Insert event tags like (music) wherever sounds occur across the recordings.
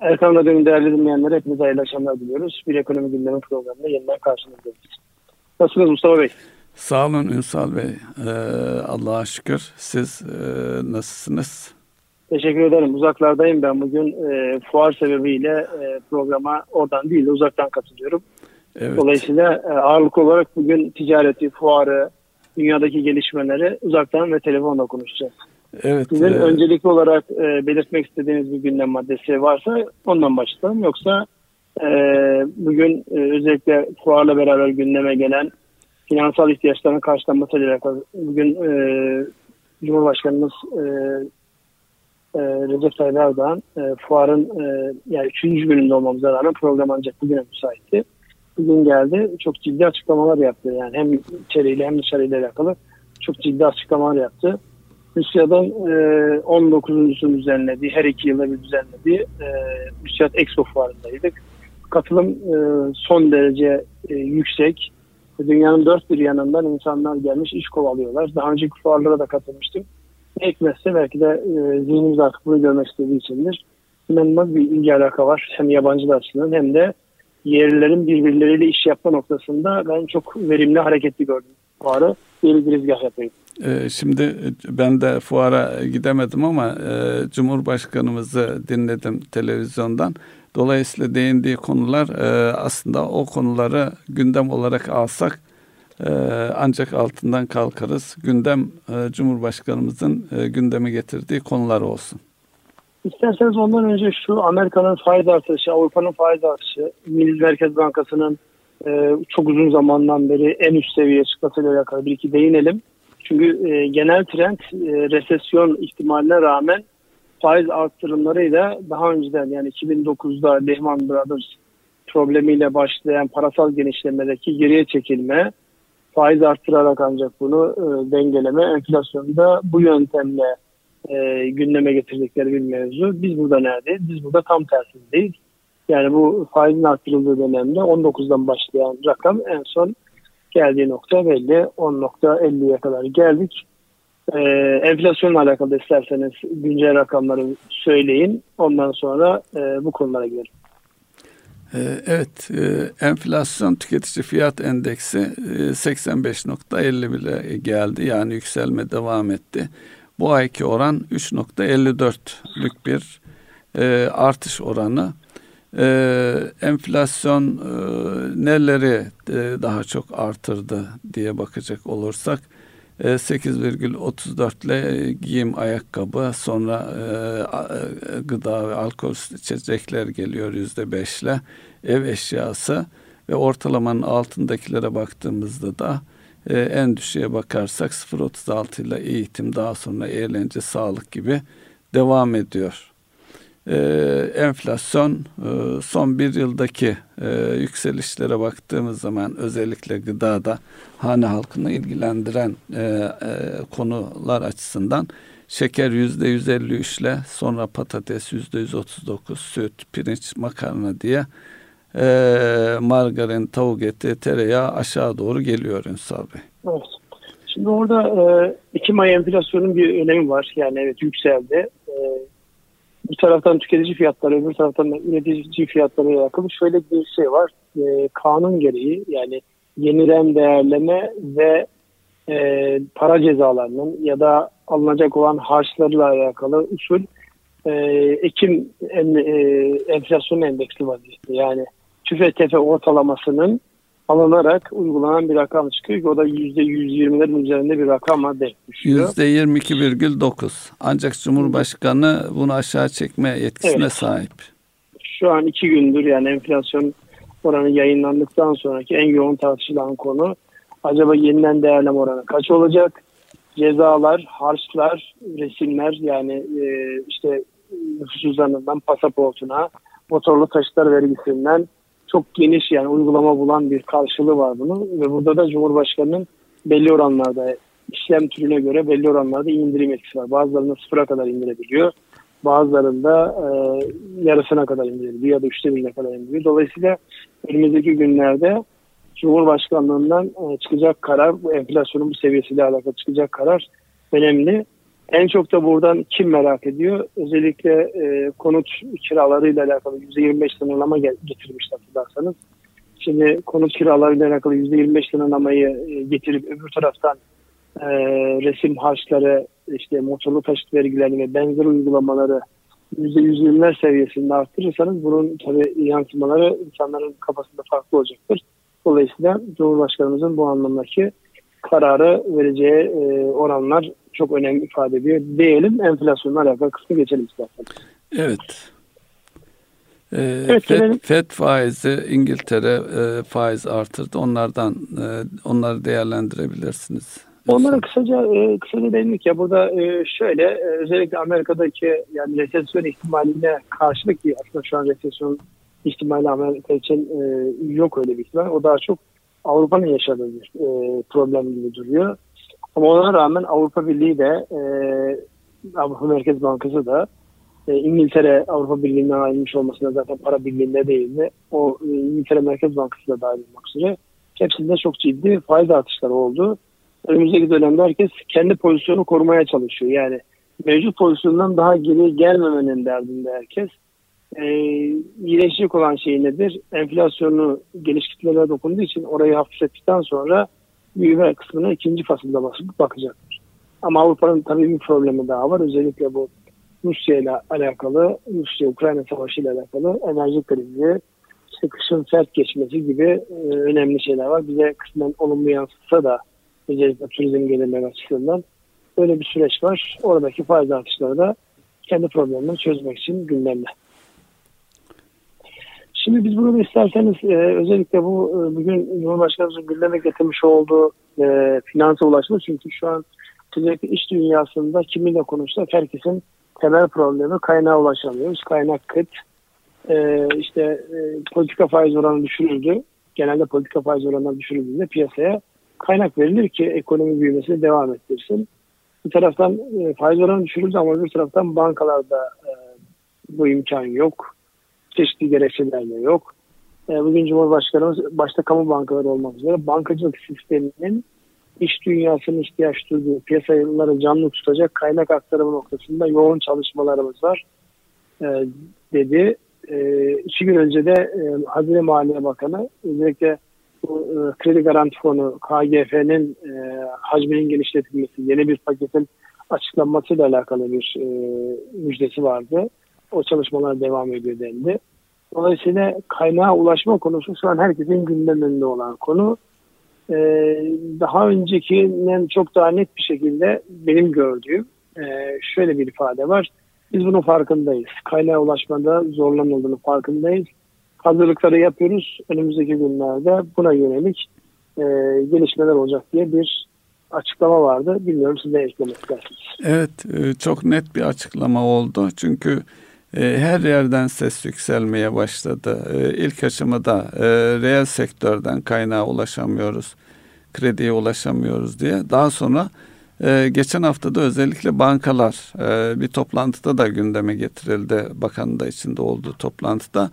Erkan Radyo'nun değerli dinleyenlere hepinize hayırlı akşamlar diliyoruz. Bir ekonomi gündemi programında yeniden karşınızdayız. Nasılsınız Mustafa Bey? Sağ olun Ünsal Bey. Ee, Allah'a şükür. Siz e, nasılsınız? Teşekkür ederim. Uzaklardayım ben bugün. E, fuar sebebiyle e, programa oradan değil de uzaktan katılıyorum. Evet. Dolayısıyla e, ağırlık olarak bugün ticareti, fuarı, dünyadaki gelişmeleri uzaktan ve telefonla konuşacağız. Evet. Sizin e... öncelikli olarak e, belirtmek istediğiniz bir gündem maddesi varsa ondan başlayalım. Yoksa e, bugün e, özellikle fuarla beraber gündeme gelen finansal ihtiyaçların karşılanması ile alakalı bugün e, Cumhurbaşkanımız e, e, Recep Tayyip Erdoğan e, fuarın e, yani üçüncü gününde olmamıza rağmen program ancak bugüne müsaitti. Bugün geldi. Çok ciddi açıklamalar yaptı. Yani hem içeriyle hem dışarıyla alakalı çok ciddi açıklamalar yaptı. Rusya'dan e, 19.sunu düzenlediği, her iki yılda bir düzenlediği e, Rusyat Expo fuarındaydık. Katılım e, son derece e, yüksek. Dünyanın dört bir yanından insanlar gelmiş, iş kovalıyorlar. Daha önceki fuarlara da katılmıştım. Ne hikmetse belki de e, zihnimiz artık bunu görmek istediği içindir. İnanılmaz bir ilgi alaka var. Hem yabancılar açısından hem de yerlilerin birbirleriyle iş yapma noktasında ben çok verimli hareketli gördüm fuarı. Bir girizgah yapayım. Ee, şimdi ben de fuara gidemedim ama e, Cumhurbaşkanımızı dinledim televizyondan. Dolayısıyla değindiği konular e, aslında o konuları gündem olarak alsak e, ancak altından kalkarız. Gündem Cumhurbaşkanımızın gündeme getirdiği konular olsun. İsterseniz ondan önce şu Amerika'nın faiz artışı, Avrupa'nın faiz artışı, Milli Merkez Bankası'nın çok uzun zamandan beri en üst seviyeye çıkmasıyla alakalı bir iki değinelim. Çünkü e, genel trend e, resesyon ihtimaline rağmen faiz arttırımlarıyla daha önceden yani 2009'da Lehman Brothers problemiyle başlayan parasal genişlemedeki geriye çekilme, faiz arttırarak ancak bunu e, dengeleme, enflasyonu da bu yöntemle e, gündeme getirdikleri bir mevzu. Biz burada neredeyiz? Biz burada tam tersindeyiz. Yani bu faizin arttırıldığı dönemde 19'dan başlayan rakam en son geldiği nokta belli. 10.50'ye kadar geldik. Ee, enflasyonla alakalı isterseniz güncel rakamları söyleyin. Ondan sonra e, bu konulara girelim. Ee, evet, e, enflasyon tüketici fiyat endeksi 85.50 e, bile geldi. Yani yükselme devam etti. Bu ayki oran 3.54'lük bir e, artış oranı e, enflasyon e, neleri e, daha çok artırdı diye bakacak olursak e, 8,34 ile giyim ayakkabı sonra e, e, gıda ve alkol içecekler geliyor yüzde beşle ev eşyası ve ortalamanın altındakilere baktığımızda da e, en düşüğe bakarsak 0.36 ile eğitim daha sonra eğlence sağlık gibi devam ediyor e, enflasyon e, son bir yıldaki e, yükselişlere baktığımız zaman özellikle gıdada hane halkını ilgilendiren e, e, konular açısından şeker yüzde 153 ile sonra patates yüzde 139 süt, pirinç, makarna diye e, margarin, tavuk eti, tereyağı aşağı doğru geliyor Ünsal Bey. Evet. Şimdi orada e, Ekim ayı enflasyonun bir önemi var. Yani evet yükseldi. E, bir taraftan tüketici fiyatları, öbür taraftan da üretici fiyatları alakalı şöyle bir şey var. E, kanun gereği yani yeniden değerleme ve e, para cezalarının ya da alınacak olan harçlarla alakalı usul e, Ekim en, e, enflasyon endeksli vaziyette. Yani tüfe tefe ortalamasının alınarak uygulanan bir rakam çıkıyor ki o da %120'lerin üzerinde bir rakama denk düşüyor. %22,9. Ancak Cumhurbaşkanı bunu aşağı çekme yetkisine evet. sahip. Şu an iki gündür yani enflasyon oranı yayınlandıktan sonraki en yoğun tartışılan konu acaba yeniden değerleme oranı kaç olacak? Cezalar, harçlar, resimler yani e, işte nüfus cüzdanından pasaportuna, motorlu taşıtlar vergisinden çok geniş yani uygulama bulan bir karşılığı var bunun ve burada da Cumhurbaşkanı'nın belli oranlarda işlem türüne göre belli oranlarda indirim etkisi var. Bazılarında sıfıra kadar indirebiliyor. Bazılarında e, yarısına kadar indirebiliyor ya da üçte birine kadar indiriyor. Dolayısıyla önümüzdeki günlerde Cumhurbaşkanlığından e, çıkacak karar, bu enflasyonun bu seviyesiyle alakalı çıkacak karar önemli. En çok da buradan kim merak ediyor? Özellikle e, konut kiralarıyla alakalı %25 sınırlama getirmişler hatırlarsanız. Şimdi konut kiralarıyla alakalı %25 sınırlamayı e, getirip öbür taraftan e, resim harçları, işte motorlu taşıt vergilerini ve benzer uygulamaları %120'ler seviyesinde arttırırsanız bunun tabii yansımaları insanların kafasında farklı olacaktır. Dolayısıyla Cumhurbaşkanımızın bu anlamdaki kararı vereceği e, oranlar çok önemli ifade ediyor. Diyelim enflasyonla alakalı kısmı geçelim isterseniz. Evet. Ee, evet, FED, FED faizi İngiltere e, faiz artırdı. Onlardan e, onları değerlendirebilirsiniz. Onlara kısaca e, kısaca değindik ya burada e, şöyle e, özellikle Amerika'daki yani resesyon ihtimaline karşılık ki aslında şu an resesyon ihtimali Amerika için e, yok öyle bir ihtimal. O daha çok Avrupa'nın yaşadığı bir e, problem gibi duruyor. Ama ona rağmen Avrupa Birliği de e, Avrupa Merkez Bankası da e, İngiltere Avrupa Birliği'nden ayrılmış olmasına zaten para birliğinde değildi. O e, İngiltere Merkez Bankası da dahil olmak üzere hepsinde çok ciddi faiz artışları oldu. Önümüzdeki dönemde herkes kendi pozisyonu korumaya çalışıyor. Yani mevcut pozisyondan daha geri gelmemenin derdinde herkes. E, iyileşecek olan şey nedir? Enflasyonu geniş kitlelere dokunduğu için orayı hafiflettikten sonra büyüme kısmına ikinci fasılda basıp bakacaktır. Ama Avrupa'nın tabii bir problemi daha var. Özellikle bu Rusya ile alakalı, Rusya-Ukrayna savaşı ile alakalı enerji krizi, işte kışın sert geçmesi gibi e, önemli şeyler var. Bize kısmen olumlu yansıtsa da özellikle turizm gelirleri açısından böyle bir süreç var. Oradaki faiz artışları da kendi problemlerini çözmek için gündemde. Şimdi biz bunu isterseniz e, özellikle bu e, bugün Cumhurbaşkanımızın gündeme getirmiş olduğu e, finansa ulaşma çünkü şu an özellikle iş dünyasında kiminle konuşsak herkesin temel problemi kaynağa ulaşamıyoruz. Kaynak kıt. E, işte e, politika faiz oranı düşürüldü. Genelde politika faiz oranı düşürüldüğünde piyasaya kaynak verilir ki ekonomi büyümesini devam ettirsin. Bir taraftan e, faiz oranı düşürüldü ama bir taraftan bankalarda e, bu imkan yok çeşitli gerekçelerle yok. E, bugün Cumhurbaşkanımız başta kamu bankaları olmak üzere bankacılık sisteminin iş dünyasının ihtiyaç duyduğu piyasaları canlı tutacak kaynak aktarımı noktasında yoğun çalışmalarımız var e, dedi. E, gün önce de e, Hazine Maliye Bakanı özellikle bu e, kredi garanti fonu KGF'nin e, hacminin genişletilmesi, yeni bir paketin açıklanmasıyla alakalı bir müjdesi vardı. O çalışmalar devam ediyor dendi. Dolayısıyla kaynağa ulaşma konusu şu an herkesin gündeminde olan konu. Ee, daha öncekinden çok daha net bir şekilde benim gördüğüm e, şöyle bir ifade var. Biz bunun farkındayız. Kaynağa ulaşmada zorlanıldığını farkındayız. Hazırlıkları yapıyoruz. Önümüzdeki günlerde buna yönelik e, gelişmeler olacak diye bir açıklama vardı. Bilmiyorum siz de eklemek istersiniz. Evet e, çok net bir açıklama oldu. Çünkü her yerden ses yükselmeye başladı. E, ilk aşamada reel sektörden kaynağa ulaşamıyoruz, krediye ulaşamıyoruz diye. Daha sonra geçen haftada özellikle bankalar bir toplantıda da gündeme getirildi. Bakanın da içinde olduğu toplantıda.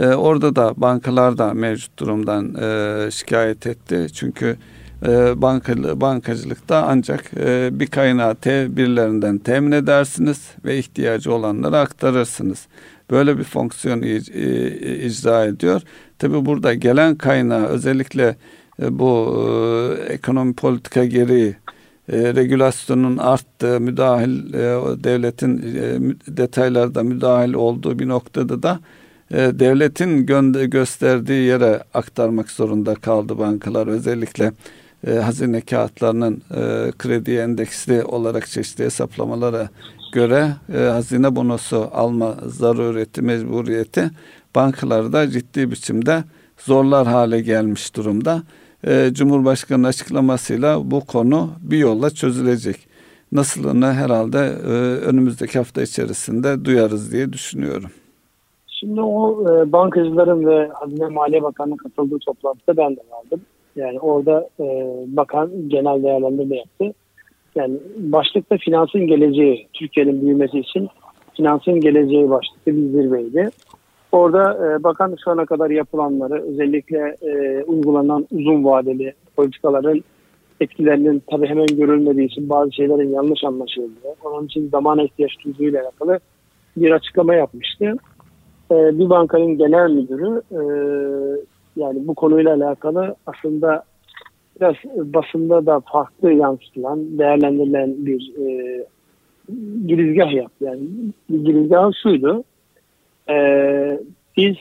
Orada da bankalar da mevcut durumdan şikayet etti. Çünkü e, banka, bankacılıkta ancak e, bir kaynağı te, birilerinden temin edersiniz ve ihtiyacı olanlara aktarırsınız. Böyle bir fonksiyon icra ediyor. Tabi burada gelen kaynağı özellikle e, bu e, ekonomi politika gereği e, regülasyonun arttığı, müdahil e, devletin e, detaylarda müdahil olduğu bir noktada da e, devletin gö gösterdiği yere aktarmak zorunda kaldı bankalar özellikle e, hazine kağıtlarının e, kredi endeksli olarak çeşitli hesaplamalara göre e, hazine bonosu alma zarureti, mecburiyeti bankalarda ciddi biçimde zorlar hale gelmiş durumda. E, Cumhurbaşkanı'nın açıklamasıyla bu konu bir yolla çözülecek. Nasılını herhalde e, önümüzdeki hafta içerisinde duyarız diye düşünüyorum. Şimdi o e, bankacıların ve Hazine Maliye Bakanı'nın katıldığı toplantıda ben de vardım. Yani orada e, bakan genel değerlendirme yaptı. Yani başlıkta finansın geleceği, Türkiye'nin büyümesi için finansın geleceği başlıklı bir zirveydi. Orada e, bakan şu ana kadar yapılanları özellikle e, uygulanan uzun vadeli politikaların etkilerinin tabii hemen görülmediği için bazı şeylerin yanlış anlaşıldığı, onun için zamana ihtiyaç duyduğuyla alakalı bir açıklama yapmıştı. Ee, bir bankanın genel müdürü e, yani bu konuyla alakalı aslında biraz basında da farklı yansıtılan, değerlendirilen bir e, girizgah yaptı. Yani girizgah şuydu. E, biz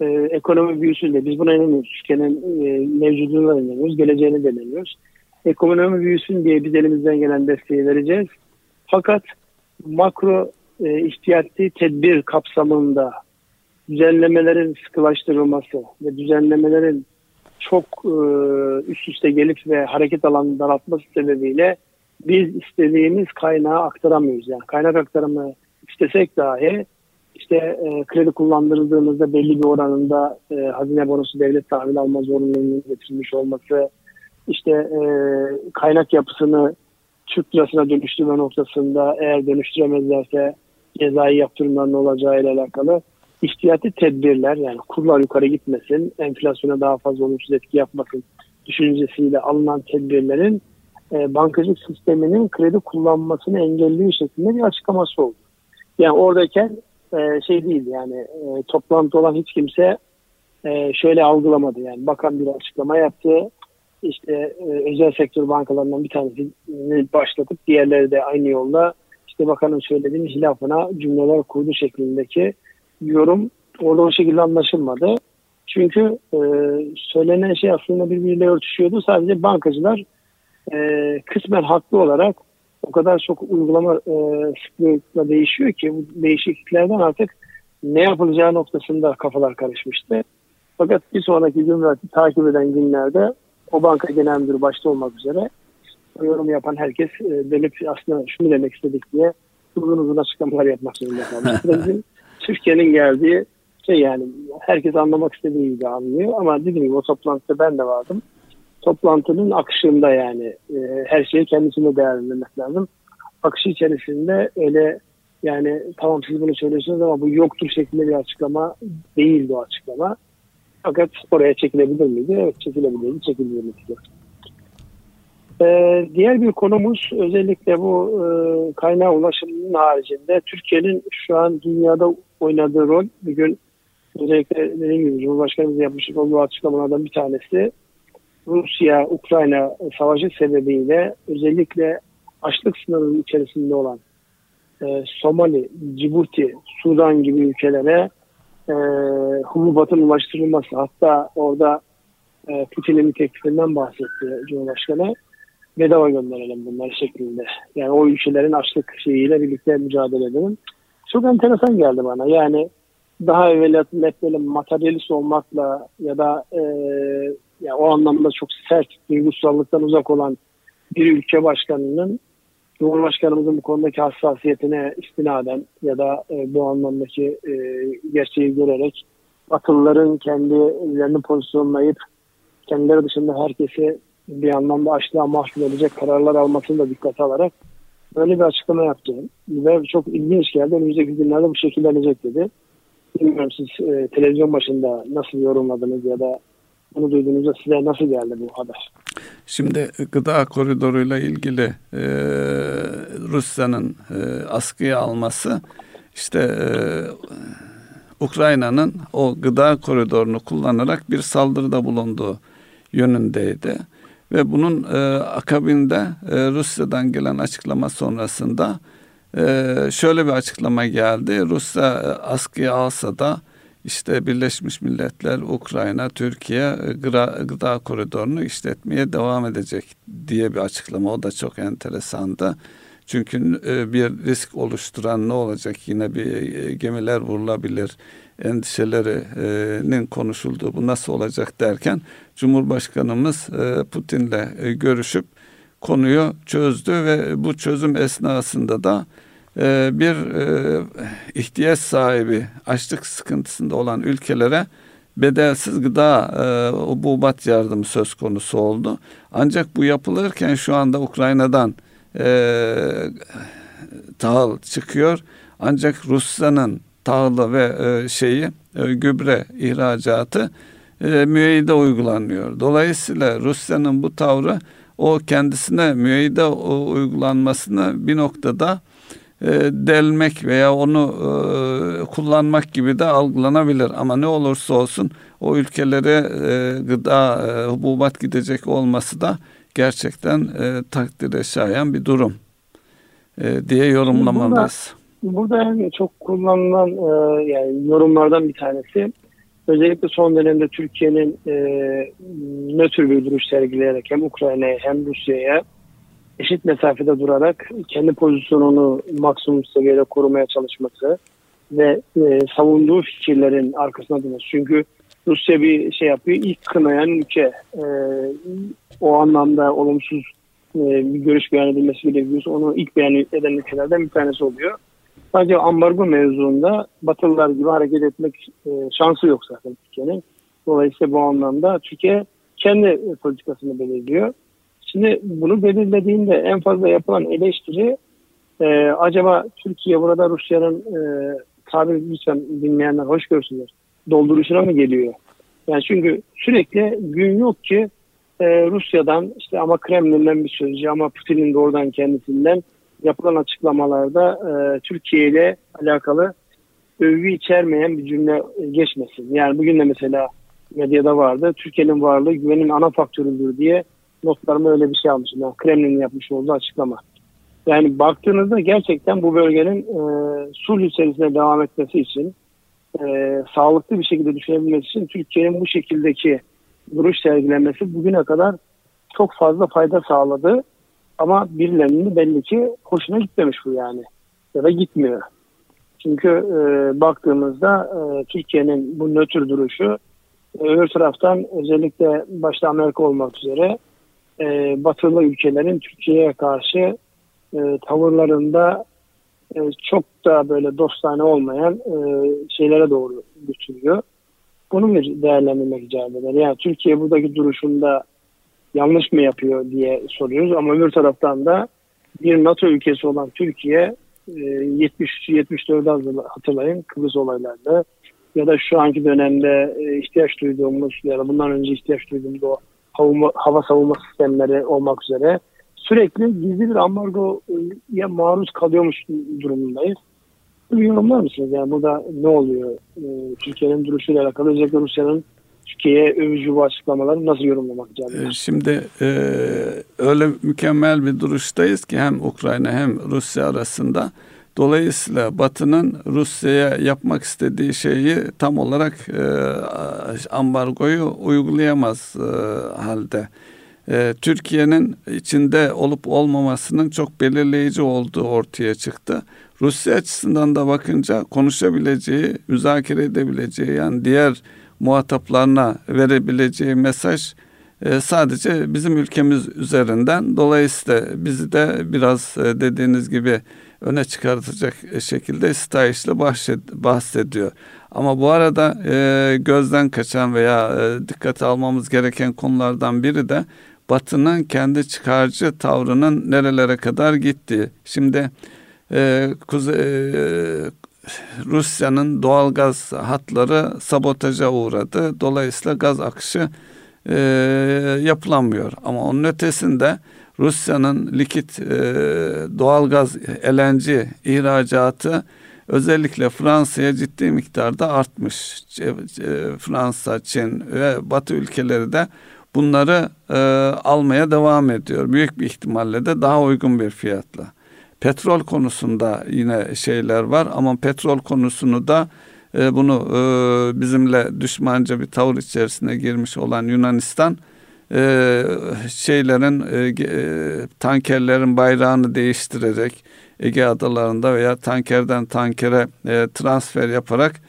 e, ekonomi büyüsünde biz buna inanıyoruz. Türkiye'nin e, mevcuduna inanıyoruz. Geleceğine de inanıyoruz. Ekonomi büyüsün diye biz elimizden gelen desteği vereceğiz. Fakat makro e, ihtiyati tedbir kapsamında düzenlemelerin sıkılaştırılması ve düzenlemelerin çok e, üst üste gelip ve hareket alanını daraltması sebebiyle biz istediğimiz kaynağı aktaramıyoruz. Yani kaynak aktarımı istesek dahi işte e, kredi kullandırıldığımızda belli bir oranında e, hazine bonosu devlet tahvil alma zorunluluğunun getirilmiş olması, işte e, kaynak yapısını Türk lirasına dönüştürme noktasında eğer dönüştüremezlerse cezai yaptırımların olacağı ile alakalı ihtiyati tedbirler yani kurlar yukarı gitmesin, enflasyona daha fazla olumsuz etki yapmasın düşüncesiyle alınan tedbirlerin e, bankacılık sisteminin kredi kullanmasını engelliyor şeklinde bir açıklaması oldu. Yani oradayken e, şey değil yani e, toplantı olan hiç kimse e, şöyle algılamadı yani bakan bir açıklama yaptı işte e, özel sektör bankalarından bir tanesini başlatıp diğerleri de aynı yolda işte bakanın söylediğinin hilafına cümleler kurdu şeklindeki yorum orada o şekilde anlaşılmadı. Çünkü e, söylenen şey aslında birbiriyle örtüşüyordu. Sadece bankacılar e, kısmen haklı olarak o kadar çok uygulama e, sıklıkla değişiyor ki bu değişikliklerden artık ne yapılacağı noktasında kafalar karışmıştı. Fakat bir sonraki cumhuriyeti takip eden günlerde o banka genel müdürü başta olmak üzere yorum yapan herkes e, dönüp aslında şunu demek istedik diye uzun uzun açıklamalar yapmak zorunda kalmış. (laughs) Türkiye'nin geldiği şey yani herkes anlamak istediği gibi anlıyor ama dediğim gibi o toplantıda ben de vardım. Toplantının akışında yani e, her şeyi kendisine değerlendirmek lazım. Akışı içerisinde öyle yani tamam siz bunu söylüyorsunuz ama bu yoktur şeklinde bir açıklama değildi o açıklama. Fakat oraya çekilebilir miydi? Evet çekilebilirdi, çekilmedi. Ee, diğer bir konumuz özellikle bu e, kaynağı ulaşımının haricinde Türkiye'nin şu an dünyada oynadığı rol. Bugün özellikle dediğim gibi Cumhurbaşkanımız yapmış olduğu açıklamalardan bir tanesi Rusya-Ukrayna savaşı sebebiyle özellikle açlık sınırının içerisinde olan e, Somali, Cibuti, Sudan gibi ülkelere e, hububatın ulaştırılması hatta orada e, Putin'in teklifinden bahsetti Cumhurbaşkanı bedava gönderelim bunları şeklinde. Yani o ülkelerin açlık şeyiyle birlikte mücadele edelim. Çok enteresan geldi bana. Yani daha evvel böyle materyalist olmakla ya da e, ya o anlamda çok sert duygusallıktan uzak olan bir ülke başkanının Cumhurbaşkanımızın bu konudaki hassasiyetine istinaden ya da e, bu anlamdaki e, gerçeği görerek Batılıların kendilerini pozisyonlayıp kendileri dışında herkesi bir anlamda açlığa mahkum edecek kararlar almasını da dikkate alarak böyle bir açıklama yaptı. Ve çok ilginç geldi. Önümüzdeki günlerde bu şekillenecek dedi. Bilmiyorum siz e, televizyon başında nasıl yorumladınız ya da bunu duyduğunuzda size nasıl geldi bu haber? Şimdi gıda koridoruyla ilgili e, Rusya'nın e, askıya alması işte e, Ukrayna'nın o gıda koridorunu kullanarak bir saldırıda bulunduğu yönündeydi. Ve bunun e, akabinde e, Rusya'dan gelen açıklama sonrasında e, şöyle bir açıklama geldi. Rusya e, askıya alsa da işte Birleşmiş Milletler, Ukrayna, Türkiye e, gıda, gıda koridorunu işletmeye devam edecek diye bir açıklama. O da çok enteresandı. Çünkü e, bir risk oluşturan ne olacak? Yine bir e, gemiler vurulabilir endişelerinin konuşulduğu bu nasıl olacak derken Cumhurbaşkanımız Putin'le görüşüp konuyu çözdü ve bu çözüm esnasında da ee, bir e, ihtiyaç sahibi açlık sıkıntısında olan ülkelere bedelsiz gıda e, obubat yardımı söz konusu oldu. Ancak bu yapılırken şu anda Ukrayna'dan e, tahıl çıkıyor. Ancak Rusya'nın tahılı ve e, şeyi e, gübre ihracatı e, müeyyide uygulanıyor. Dolayısıyla Rusya'nın bu tavrı o kendisine müeyyide uygulanmasını bir noktada e, delmek veya onu e, kullanmak gibi de algılanabilir. Ama ne olursa olsun o ülkelere e, gıda, e, hububat gidecek olması da gerçekten e, takdire şayan bir durum e, diye yorumlamalıyız. Burada, burada çok kullanılan e, yani yorumlardan bir tanesi özellikle son dönemde Türkiye'nin e, nötr bir duruş sergileyerek hem Ukrayna'ya hem Rusya'ya eşit mesafede durarak kendi pozisyonunu maksimum seviyede korumaya çalışması ve e, savunduğu fikirlerin arkasına durması. Çünkü Rusya bir şey yapıyor. ilk kınayan ülke e, o anlamda olumsuz e, bir görüş beyan edilmesi gerekiyorsa onu ilk beyan eden ülkelerden bir tanesi oluyor. Sadece ambargo mevzuunda Batılılar gibi hareket etmek e, şansı yok zaten Türkiye'nin. Dolayısıyla bu anlamda Türkiye kendi politikasını belirliyor. Şimdi bunu belirlediğinde en fazla yapılan eleştiri e, acaba Türkiye burada Rusya'nın e, tabiri lütfen dinleyenler hoş görsünler dolduruşuna mı geliyor? Yani çünkü sürekli gün yok ki e, Rusya'dan işte ama Kremlin'den bir sözcü ama Putin'in doğrudan kendisinden yapılan açıklamalarda e, Türkiye ile alakalı övgü içermeyen bir cümle geçmesin. Yani bugün de mesela medyada vardı. Türkiye'nin varlığı güvenin ana faktörüdür diye notlarıma öyle bir şey almışım. Yani Kremlin'in yapmış olduğu açıklama. Yani baktığınızda gerçekten bu bölgenin e, sulh içerisinde devam etmesi için e, sağlıklı bir şekilde düşünebilmesi için Türkiye'nin bu şekildeki duruş sergilemesi bugüne kadar çok fazla fayda sağladı. Ama birilerinin belli ki hoşuna gitmemiş bu yani. Ya da gitmiyor. Çünkü e, baktığımızda e, Türkiye'nin bu nötr duruşu e, öbür taraftan özellikle başta Amerika olmak üzere e, batılı ülkelerin Türkiye'ye karşı e, tavırlarında e, çok da böyle dostane olmayan e, şeylere doğru götürüyor. Bunu bir değerlendirmek icap eder. Yani Türkiye buradaki duruşunda yanlış mı yapıyor diye soruyoruz ama öbür taraftan da bir NATO ülkesi olan Türkiye 73-74'ü hatırlayın Kıbrıs olaylarında ya da şu anki dönemde e, ihtiyaç duyduğumuz ya da bundan önce ihtiyaç duyduğumuz o hava, hava savunma sistemleri olmak üzere sürekli gizli bir ambargoya maruz kalıyormuş durumundayız. Bunu yorumlar mısınız? Yani burada ne oluyor? Ee, Türkiye'nin duruşuyla alakalı özellikle Rusya'nın Türkiye'ye övücü bu açıklamaları nasıl yorumlamak lazım? Şimdi e, öyle mükemmel bir duruştayız ki hem Ukrayna hem Rusya arasında Dolayısıyla Batı'nın Rusya'ya yapmak istediği şeyi tam olarak e, ambargoyu uygulayamaz e, halde. E, Türkiye'nin içinde olup olmamasının çok belirleyici olduğu ortaya çıktı. Rusya açısından da bakınca konuşabileceği, müzakere edebileceği yani diğer muhataplarına verebileceği mesaj e, sadece bizim ülkemiz üzerinden. Dolayısıyla bizi de biraz e, dediğiniz gibi öne çıkartacak şekilde stajla bahsediyor. Ama bu arada e, gözden kaçan veya dikkate almamız gereken konulardan biri de Batı'nın kendi çıkarcı tavrının nerelere kadar gittiği. Şimdi e, Kuzey, e, Rusya'nın doğal gaz hatları sabotaja uğradı. Dolayısıyla gaz akışı e, yapılamıyor. Ama onun ötesinde Rusya'nın likit e, doğalgaz LNG ihracatı özellikle Fransa'ya ciddi miktarda artmış. E, Fransa, Çin ve Batı ülkeleri de bunları e, almaya devam ediyor. Büyük bir ihtimalle de daha uygun bir fiyatla. Petrol konusunda yine şeyler var. Ama petrol konusunu da e, bunu e, bizimle düşmanca bir tavır içerisine girmiş olan Yunanistan e, şeylerin e, e, tankerlerin bayrağını değiştirerek Ege adalarında veya tankerden tankere e, transfer yaparak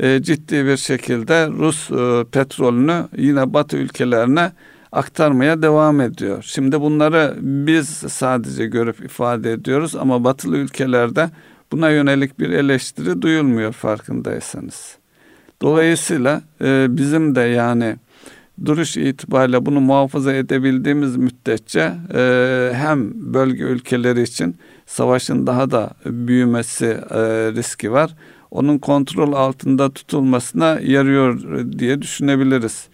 e, ciddi bir şekilde Rus e, petrolünü yine Batı ülkelerine aktarmaya devam ediyor. Şimdi bunları biz sadece görüp ifade ediyoruz ama batılı ülkelerde buna yönelik bir eleştiri duyulmuyor farkındaysanız. Dolayısıyla e, bizim de yani duruş itibariyle bunu muhafaza edebildiğimiz müddetçe e, hem bölge ülkeleri için savaşın daha da büyümesi e, riski var. Onun kontrol altında tutulmasına yarıyor diye düşünebiliriz.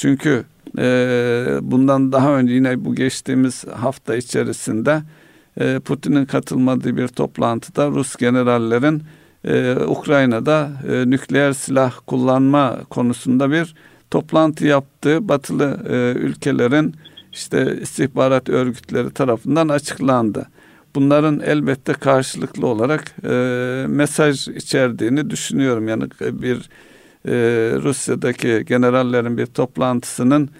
Çünkü e, bundan daha önce yine bu geçtiğimiz hafta içerisinde e, Putin'in katılmadığı bir toplantıda Rus generallerin e, Ukrayna'da e, nükleer silah kullanma konusunda bir toplantı yaptığı batılı e, ülkelerin işte istihbarat örgütleri tarafından açıklandı. Bunların elbette karşılıklı olarak e, mesaj içerdiğini düşünüyorum. Yani bir e, Rusya'daki generallerin bir toplantısının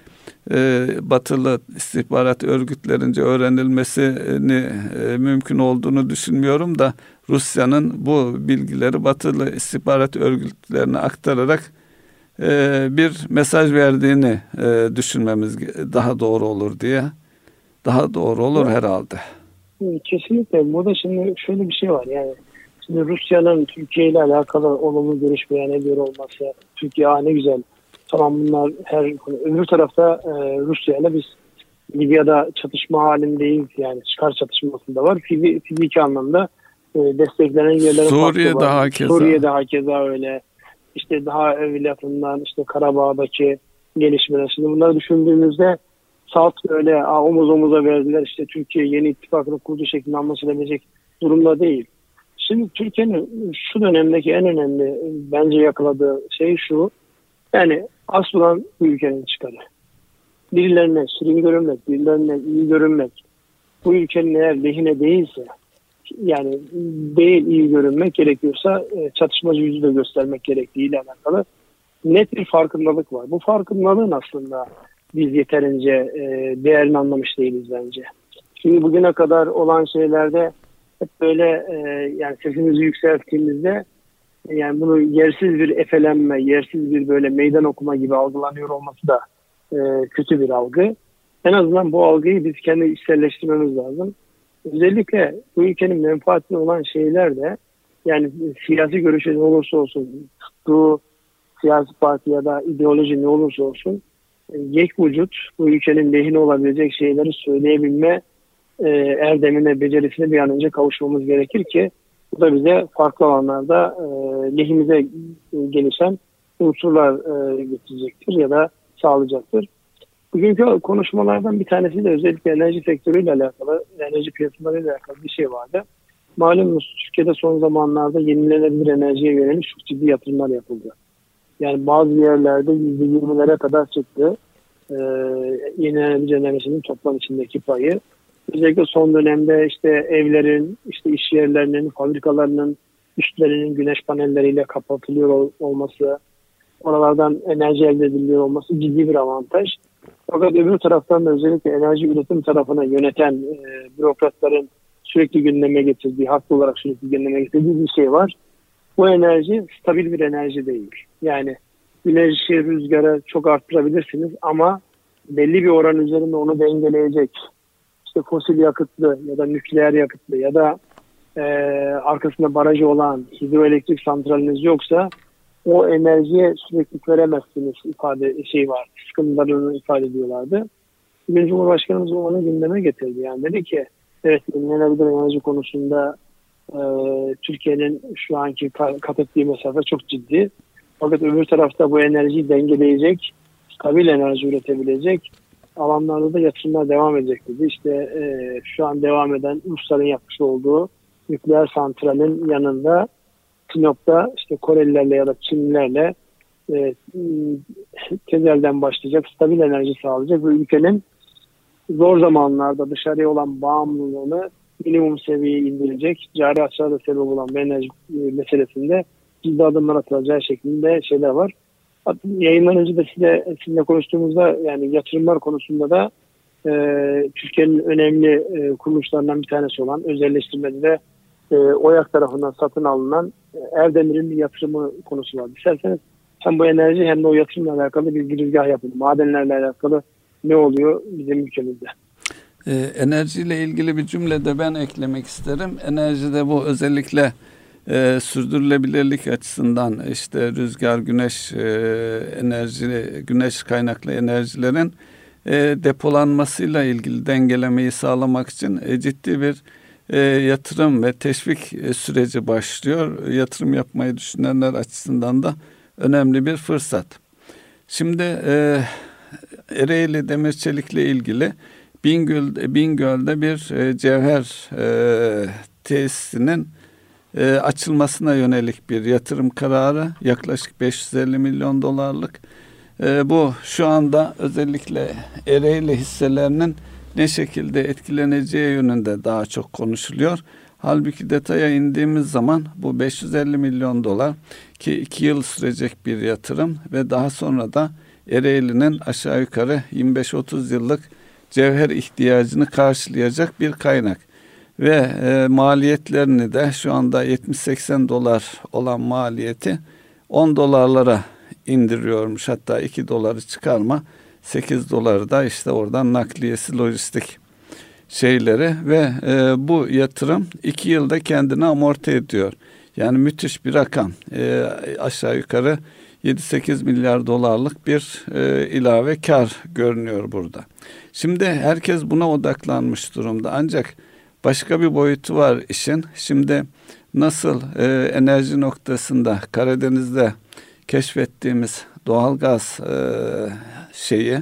e, batılı istihbarat örgütlerince öğrenilmesini e, mümkün olduğunu düşünmüyorum da Rusya'nın bu bilgileri batılı istihbarat örgütlerine aktararak e, bir mesaj verdiğini e, düşünmemiz daha doğru olur diye. Daha doğru olur herhalde. Kesinlikle. Burada şimdi şöyle bir şey var yani. Şimdi Rusya'nın Türkiye ile alakalı olumlu görüş beyan ediyor olması, Türkiye ne güzel. Tamam bunlar her öbür tarafta e, Rusya ile biz Libya'da çatışma halindeyiz yani çıkar çatışmasında var. Fiziki anlamda e, desteklenen yerlerin Suriye daha keza. Suriye daha keza öyle. İşte daha evveliyatından işte Karabağ'daki gelişmeler. Şimdi bunları düşündüğümüzde salt böyle omuz omuza verdiler. İşte Türkiye yeni ittifakını kurduğu şeklinde anlaşılabilecek durumda değil. Şimdi Türkiye'nin şu dönemdeki en önemli bence yakaladığı şey şu. Yani asıl olan bu ülkenin çıkarı. Birilerine şirin görünmek, birilerine iyi görünmek, bu ülkenin eğer lehine değilse, yani değil iyi görünmek gerekiyorsa e, çatışmacı yüzü de göstermek gerektiğiyle alakalı net bir farkındalık var. Bu farkındalığın aslında biz yeterince e, değerini anlamış değiliz bence. Şimdi bugüne kadar olan şeylerde hep böyle e, yani sesimizi yükselttiğimizde yani bunu yersiz bir efelenme, yersiz bir böyle meydan okuma gibi algılanıyor olması da e, kötü bir algı. En azından bu algıyı biz kendi içselleştirmemiz lazım. Özellikle bu ülkenin menfaatli olan şeyler de yani siyasi görüşü ne olursa olsun, bu siyasi parti ya da ideoloji ne olursa olsun yek vücut bu ülkenin lehine olabilecek şeyleri söyleyebilme e, erdemine, becerisine bir an önce kavuşmamız gerekir ki bu da bize farklı alanlarda e, lehimize gelişen unsurlar e, getirecektir ya da sağlayacaktır. Bugünkü konuşmalardan bir tanesi de özellikle enerji sektörüyle alakalı, enerji piyasalarıyla alakalı bir şey vardı. Malumunuz Türkiye'de son zamanlarda yenilenebilir enerjiye yönelik çok ciddi yatırımlar yapıldı. Yani bazı yerlerde %20'lere kadar çıktı. Ee, yenilenebilir enerjinin toplam içindeki payı. Özellikle son dönemde işte evlerin, işte iş yerlerinin, fabrikalarının üstlerinin güneş panelleriyle kapatılıyor olması, oralardan enerji elde ediliyor olması ciddi bir avantaj. Fakat öbür taraftan da özellikle enerji üretim tarafına yöneten e, bürokratların sürekli gündeme getirdiği, haklı olarak sürekli gündeme getirdiği bir şey var. Bu enerji stabil bir enerji değil. Yani güneşi, rüzgarı çok arttırabilirsiniz ama belli bir oran üzerinde onu dengeleyecek işte fosil yakıtlı ya da nükleer yakıtlı ya da e, arkasında barajı olan hidroelektrik santraliniz yoksa o enerjiye sürekli veremezsiniz ifade şey var. Sıkıntılarını ifade ediyorlardı. Bugün Cumhurbaşkanımız onu gündeme getirdi. Yani dedi ki evet yenilenebilir enerji konusunda e, Türkiye'nin şu anki kat ettiği mesafe çok ciddi. Fakat öbür tarafta bu enerjiyi dengeleyecek, stabil enerji üretebilecek alanlarda da yatırımlar devam edecek dedi. İşte e, şu an devam eden Rusların yapmış olduğu nükleer santralin yanında Sinop'ta işte Korelilerle ya da Çinlilerle e, tezelden başlayacak, stabil enerji sağlayacak ve ülkenin zor zamanlarda dışarıya olan bağımlılığını minimum seviyeye indirecek, cari açığa da sebep olan enerji e, meselesinde ciddi adımlar atılacağı şeklinde şeyler var. Yayından önce de size, sizinle konuştuğumuzda yani yatırımlar konusunda da e, Türkiye'nin önemli e, kuruluşlarından bir tanesi olan özelleştirmede de e, OYAK tarafından satın alınan e, Erdemir'in bir yatırımı konusu var. İsterseniz hem bu enerji hem de o yatırımla alakalı bir girizgah yapalım. Madenlerle alakalı ne oluyor bizim ülkemizde? Ee, enerjiyle ilgili bir cümle de ben eklemek isterim. Enerjide bu özellikle e, sürdürülebilirlik açısından işte rüzgar, güneş e, enerji, güneş kaynaklı enerjilerin e, depolanmasıyla ilgili dengelemeyi sağlamak için e, ciddi bir e, yatırım ve teşvik e, süreci başlıyor. Yatırım yapmayı düşünenler açısından da önemli bir fırsat. Şimdi e, Ereğli Demir Çelik'le ilgili Bingöl, Bingöl'de bir e, cevher e, tesisinin e, açılmasına yönelik bir yatırım kararı yaklaşık 550 milyon dolarlık. E, bu şu anda özellikle Ereğli hisselerinin ne şekilde etkileneceği yönünde daha çok konuşuluyor. Halbuki detaya indiğimiz zaman bu 550 milyon dolar ki iki yıl sürecek bir yatırım ve daha sonra da Ereğli'nin aşağı yukarı 25-30 yıllık cevher ihtiyacını karşılayacak bir kaynak. Ve e, maliyetlerini de şu anda 70-80 dolar olan maliyeti 10 dolarlara indiriyormuş. Hatta 2 doları çıkarma 8 doları da işte oradan nakliyesi lojistik şeyleri ve e, bu yatırım 2 yılda kendini amorti ediyor. Yani müthiş bir rakam. E, aşağı yukarı 7-8 milyar dolarlık bir e, ilave kar görünüyor burada. Şimdi herkes buna odaklanmış durumda. Ancak başka bir boyutu var işin. Şimdi nasıl e, enerji noktasında Karadeniz'de keşfettiğimiz doğalgaz e, şeyi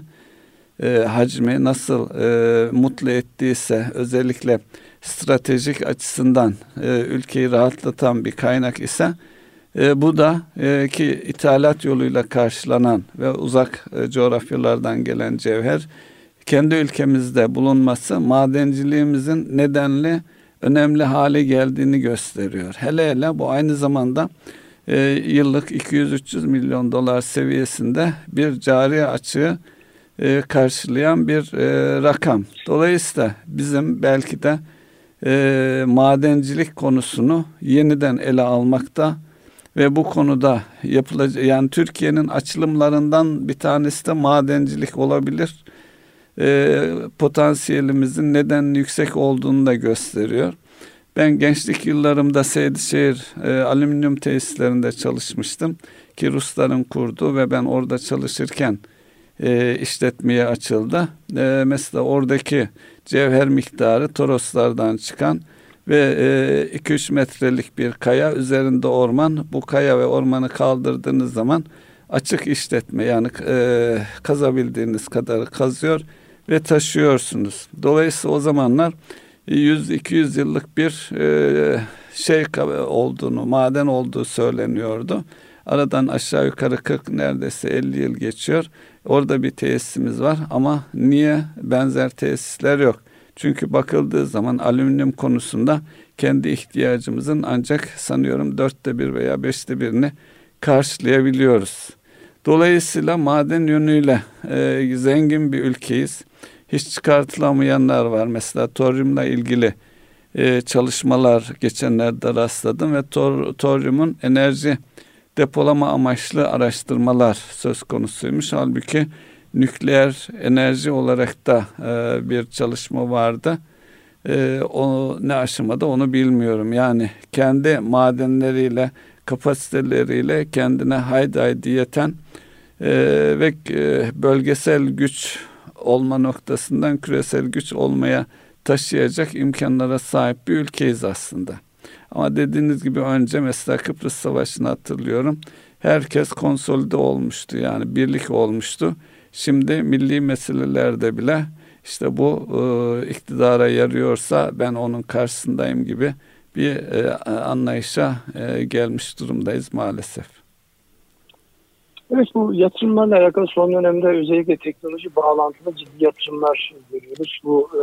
e, hacmi nasıl e, mutlu ettiyse özellikle stratejik açısından e, ülkeyi rahatlatan bir kaynak ise e, bu da e, ki ithalat yoluyla karşılanan ve uzak e, coğrafyalardan gelen cevher kendi ülkemizde bulunması madenciliğimizin nedenli önemli hale geldiğini gösteriyor. Hele hele bu aynı zamanda e, yıllık 200-300 milyon dolar seviyesinde bir cari açığı e, karşılayan bir e, rakam. Dolayısıyla bizim belki de e, madencilik konusunu yeniden ele almakta ve bu konuda yapılacak yani Türkiye'nin açılımlarından bir tanesi de madencilik olabilir. E, potansiyelimizin neden yüksek olduğunu da gösteriyor. Ben gençlik yıllarımda Seydişehir e, alüminyum tesislerinde çalışmıştım ki Rusların kurdu ve ben orada çalışırken e, işletmeye açıldı. E, mesela oradaki cevher miktarı Toroslardan çıkan ve 2-3 e, metrelik bir kaya üzerinde orman. Bu kaya ve ormanı kaldırdığınız zaman açık işletme yani e, kazabildiğiniz kadar kazıyor ve taşıyorsunuz. Dolayısıyla o zamanlar 100-200 yıllık bir e, şey olduğunu, maden olduğu söyleniyordu. Aradan aşağı yukarı 40 neredeyse 50 yıl geçiyor. Orada bir tesisimiz var ama niye benzer tesisler yok? Çünkü bakıldığı zaman alüminyum konusunda kendi ihtiyacımızın ancak sanıyorum dörtte bir veya beşte birini karşılayabiliyoruz. Dolayısıyla maden yönüyle e, zengin bir ülkeyiz. Hiç çıkartılamayanlar var. Mesela toryumla ilgili e, çalışmalar geçenlerde rastladım ve tor, toryumun enerji depolama amaçlı araştırmalar söz konusuymuş. Halbuki nükleer enerji olarak da e, bir çalışma vardı. E, o ne aşamada onu bilmiyorum. Yani kendi madenleriyle, kapasiteleriyle kendine haydi haydi yeten e, ve e, bölgesel güç olma noktasından küresel güç olmaya taşıyacak imkanlara sahip bir ülkeyiz aslında. Ama dediğiniz gibi önce mesela Kıbrıs Savaşı'nı hatırlıyorum. Herkes konsolide olmuştu yani birlik olmuştu. Şimdi milli meselelerde bile işte bu e, iktidara yarıyorsa ben onun karşısındayım gibi bir e, anlayışa e, gelmiş durumdayız maalesef. Evet bu yatırımlarla alakalı son dönemde özellikle teknoloji bağlantılı ciddi yatırımlar görüyoruz. Bu e,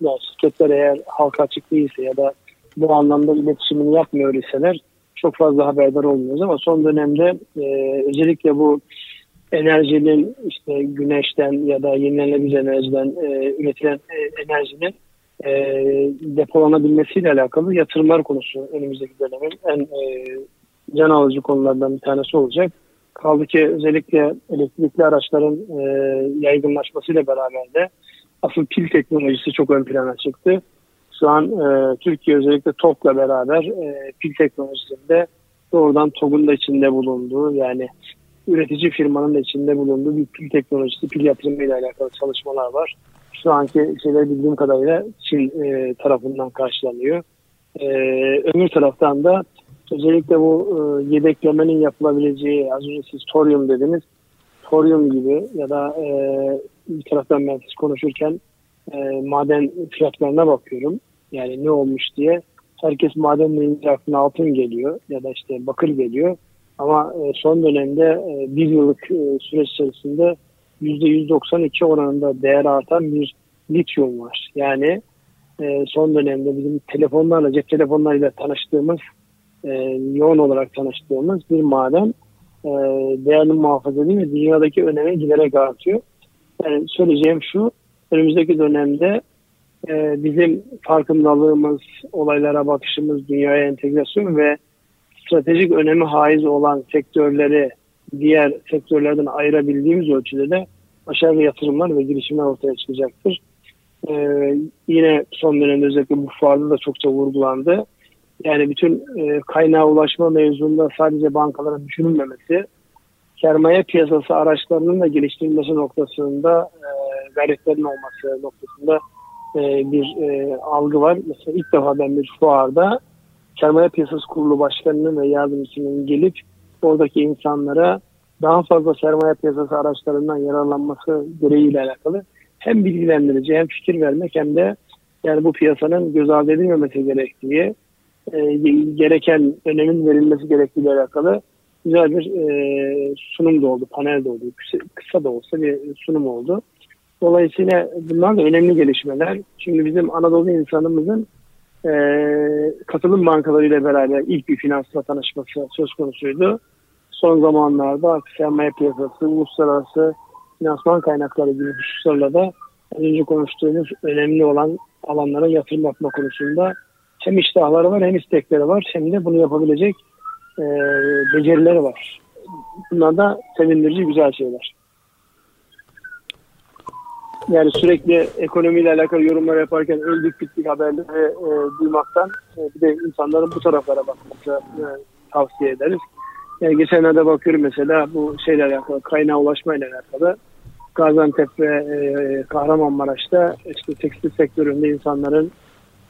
yani şirketler eğer halka açık değilse ya da bu anlamda iletişimini yapmıyor iseler çok fazla haberdar olmuyoruz ama son dönemde e, özellikle bu enerjinin işte güneşten ya da yenilenebilir enerjiden e, üretilen e, enerjinin e, depolanabilmesiyle alakalı yatırımlar konusu önümüzdeki dönemin en e, can alıcı konulardan bir tanesi olacak. Kaldı ki özellikle elektrikli araçların e, yaygınlaşmasıyla beraber de asıl pil teknolojisi çok ön plana çıktı. Şu an e, Türkiye özellikle TOK'la beraber e, pil teknolojisinde doğrudan TOG'un da içinde bulunduğu yani üretici firmanın da içinde bulunduğu bir pil teknolojisi, pil yatırımı ile alakalı çalışmalar var. Şu anki şeyler bildiğim kadarıyla Çin e, tarafından karşılanıyor. E, öbür taraftan da özellikle bu e, yedeklemenin yapılabileceği az önce siz toryum dediniz. Foryum gibi ya da e, bir taraftan ben siz konuşurken e, maden fiyatlarına bakıyorum. Yani ne olmuş diye. Herkes maden deyince aklına altın geliyor ya da işte bakır geliyor. Ama e, son dönemde e, bir yıllık e, süreç içerisinde %192 oranında değer artan bir lityum var. Yani e, son dönemde bizim telefonlarla, cep telefonlarıyla tanıştığımız, e, yoğun olarak tanıştığımız bir maden e, değerli muhafaza edilmiyor. Dünyadaki önemi giderek artıyor. Yani söyleyeceğim şu, önümüzdeki dönemde e, bizim farkındalığımız, olaylara bakışımız, dünyaya entegrasyon ve stratejik önemi haiz olan sektörleri diğer sektörlerden ayırabildiğimiz ölçüde de aşağı yatırımlar ve girişimler ortaya çıkacaktır. Ee, yine son dönemde özellikle bu fuarda da çokça vurgulandı. Yani bütün e, kaynağa ulaşma mevzunda sadece bankaların düşünülmemesi, sermaye piyasası araçlarının da geliştirilmesi noktasında e, gayretlerin olması noktasında e, bir e, algı var. Mesela ilk defa ben bir fuarda sermaye piyasası kurulu başkanının ve yardımcısının gelip oradaki insanlara daha fazla sermaye piyasası araçlarından yararlanması gereğiyle alakalı hem bilgilendirici hem fikir vermek hem de yani bu piyasanın göz ardı edilmemesi gerektiği, e, gereken önemin verilmesi gerektiği alakalı güzel bir e, sunum da oldu, panel de oldu. Kısa, kısa da olsa bir sunum oldu. Dolayısıyla bunlar da önemli gelişmeler. Çünkü bizim Anadolu insanımızın e, katılım bankalarıyla beraber ilk bir finansla tanışması söz konusuydu. Son zamanlarda sermaye piyasası, uluslararası finansman kaynakları gibi hususlarla da önce konuştuğumuz önemli olan alanlara yatırım yapma konusunda hem iştahları var hem istekleri var hem de bunu yapabilecek e, becerileri var. Bunlar da sevindirici güzel şeyler. Yani sürekli ekonomiyle alakalı yorumlar yaparken öldük bittik haberleri e, duymaktan e, bir de insanların bu taraflara bakması e, tavsiye ederiz. Yani geçenlerde bakıyorum mesela bu şeyle alakalı kaynağa ulaşmayla alakalı Gaziantep ve e, Kahramanmaraş'ta işte tekstil sektöründe insanların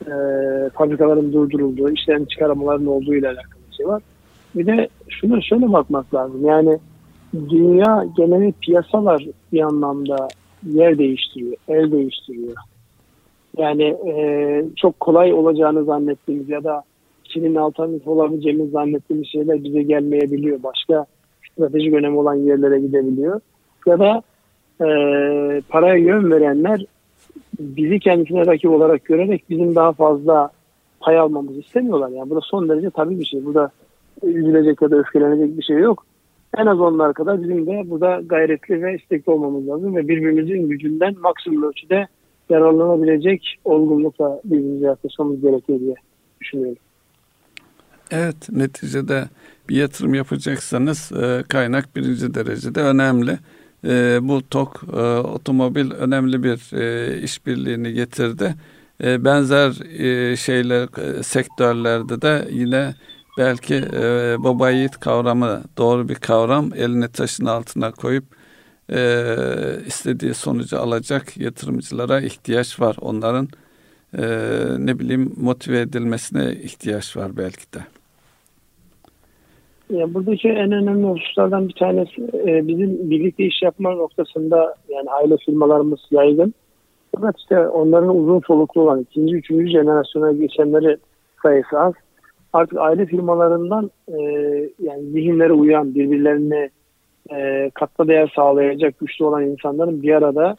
e, fabrikaların durdurulduğu, işlerin çıkaramaların olduğu ile alakalı bir şey var. Bir de şuna şöyle bakmak lazım. Yani dünya geneli piyasalar bir anlamda yer değiştiriyor, el değiştiriyor. Yani e, çok kolay olacağını zannettiğimiz ya da Çin'in alternatif olabileceğimiz zannettiğimiz şeyler bize gelmeyebiliyor. Başka stratejik önemi olan yerlere gidebiliyor. Ya da e, paraya yön verenler bizi kendisine rakip olarak görerek bizim daha fazla pay almamızı istemiyorlar. Yani bu da son derece tabii bir şey. Burada üzülecek ya da öfkelenecek bir şey yok. En az onlar kadar bizim de burada gayretli ve istekli olmamız lazım ve birbirimizin gücünden maksimum ölçüde yararlanabilecek olgunlukla birbirimize yaklaşmamız gerekiyor diye düşünüyorum. Evet, neticede bir yatırım yapacaksanız e, kaynak birinci derecede önemli. E, bu TOK e, otomobil önemli bir e, işbirliğini getirdi. E, benzer e, şeyler e, sektörlerde de yine belki e, baba yiğit kavramı doğru bir kavram elini taşın altına koyup e, istediği sonucu alacak yatırımcılara ihtiyaç var. Onların e, ne bileyim motive edilmesine ihtiyaç var belki de. Ya buradaki en önemli hususlardan bir tanesi e, bizim birlikte iş yapma noktasında yani aile firmalarımız yaygın. Fakat işte onların uzun soluklu olan ikinci, üçüncü jenerasyona geçenleri sayısı az. Artık aile firmalarından e, yani zihinlere uyan, birbirlerine e, katma değer sağlayacak güçlü olan insanların bir arada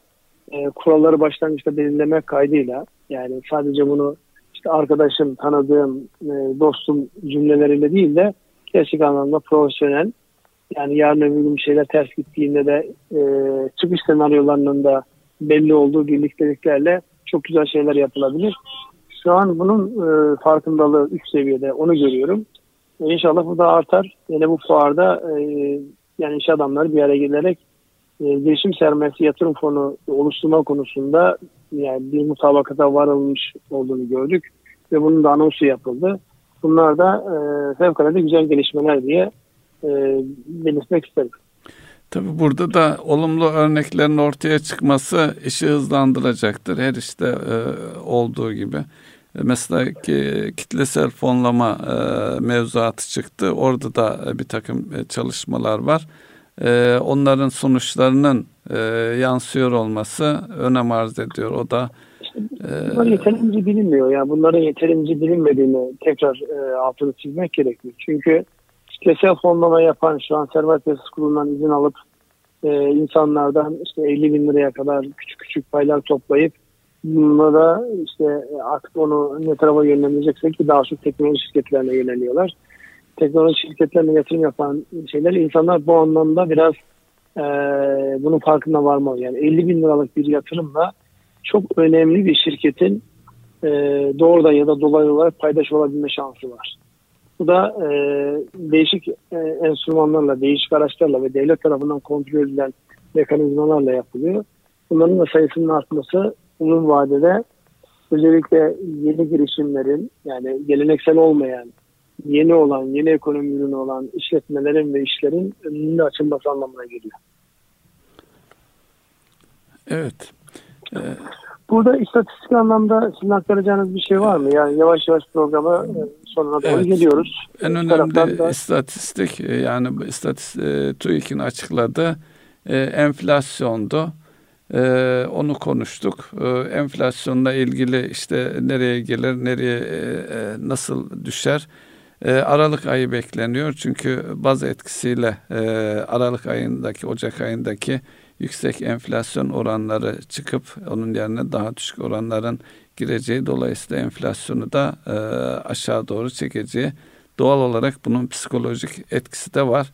e, kuralları başlangıçta belirlemek kaydıyla yani sadece bunu işte arkadaşım, tanıdığım, e, dostum cümleleriyle değil de gerçek anlamda profesyonel yani yarın öbür gün şeyler ters gittiğinde de e, çıkış senaryolarının da belli olduğu birlikteliklerle çok güzel şeyler yapılabilir. Şu an bunun e, farkındalığı üst seviyede onu görüyorum. E, inşallah bu da artar. Yine bu fuarda e, yani iş adamları bir araya gelerek e, girişim sermayesi yatırım fonu oluşturma konusunda yani bir mutabakata varılmış olduğunu gördük ve bunun da anonsu yapıldı. Bunlar da e, fevkalade güzel gelişmeler diye e, belirtmek isterim. Tabi burada da olumlu örneklerin ortaya çıkması işi hızlandıracaktır. Her işte e, olduğu gibi. E, mesela ki, kitlesel fonlama e, mevzuatı çıktı. Orada da bir takım çalışmalar var. onların sonuçlarının yansıyor olması önem arz ediyor. O da Bunlar yeterince bilinmiyor. Yani bunların yeterince bilinmediğini tekrar e, altını çizmek gerekiyor. Çünkü kitlesel fonlama yapan şu an Servet Piyasası Kurulu'ndan izin alıp e, insanlardan işte 50 bin liraya kadar küçük küçük paylar toplayıp bunlara işte artık onu ne tarafa yönlendireceksek ki daha çok teknoloji şirketlerine yöneliyorlar. Teknoloji şirketlerine yatırım yapan şeyler insanlar bu anlamda biraz e, bunun farkında varmalı. Yani 50 bin liralık bir yatırımla çok önemli bir şirketin e, doğrudan ya da dolaylı olarak paydaş olabilme şansı var. Bu da e, değişik e, enstrümanlarla, değişik araçlarla ve devlet tarafından kontrol edilen mekanizmalarla yapılıyor. Bunların da sayısının artması uzun vadede özellikle yeni girişimlerin yani geleneksel olmayan, yeni olan, yeni ekonomi ürünü olan işletmelerin ve işlerin önünde açılması anlamına geliyor. Evet. Ee, Burada istatistik anlamda sizin aktaracağınız bir şey var mı? Yani yavaş yavaş programa e, sonuna doğru evet. geliyoruz. En önemli da... istatistik e, yani istatistik e, TÜİK'in açıkladığı enflasyondu. onu konuştuk. enflasyonla ilgili işte nereye gelir, nereye nasıl düşer? Aralık ayı bekleniyor. Çünkü baz etkisiyle Aralık ayındaki, Ocak ayındaki yüksek enflasyon oranları çıkıp onun yerine daha düşük oranların gireceği dolayısıyla enflasyonu da e, aşağı doğru çekeceği doğal olarak bunun psikolojik etkisi de var.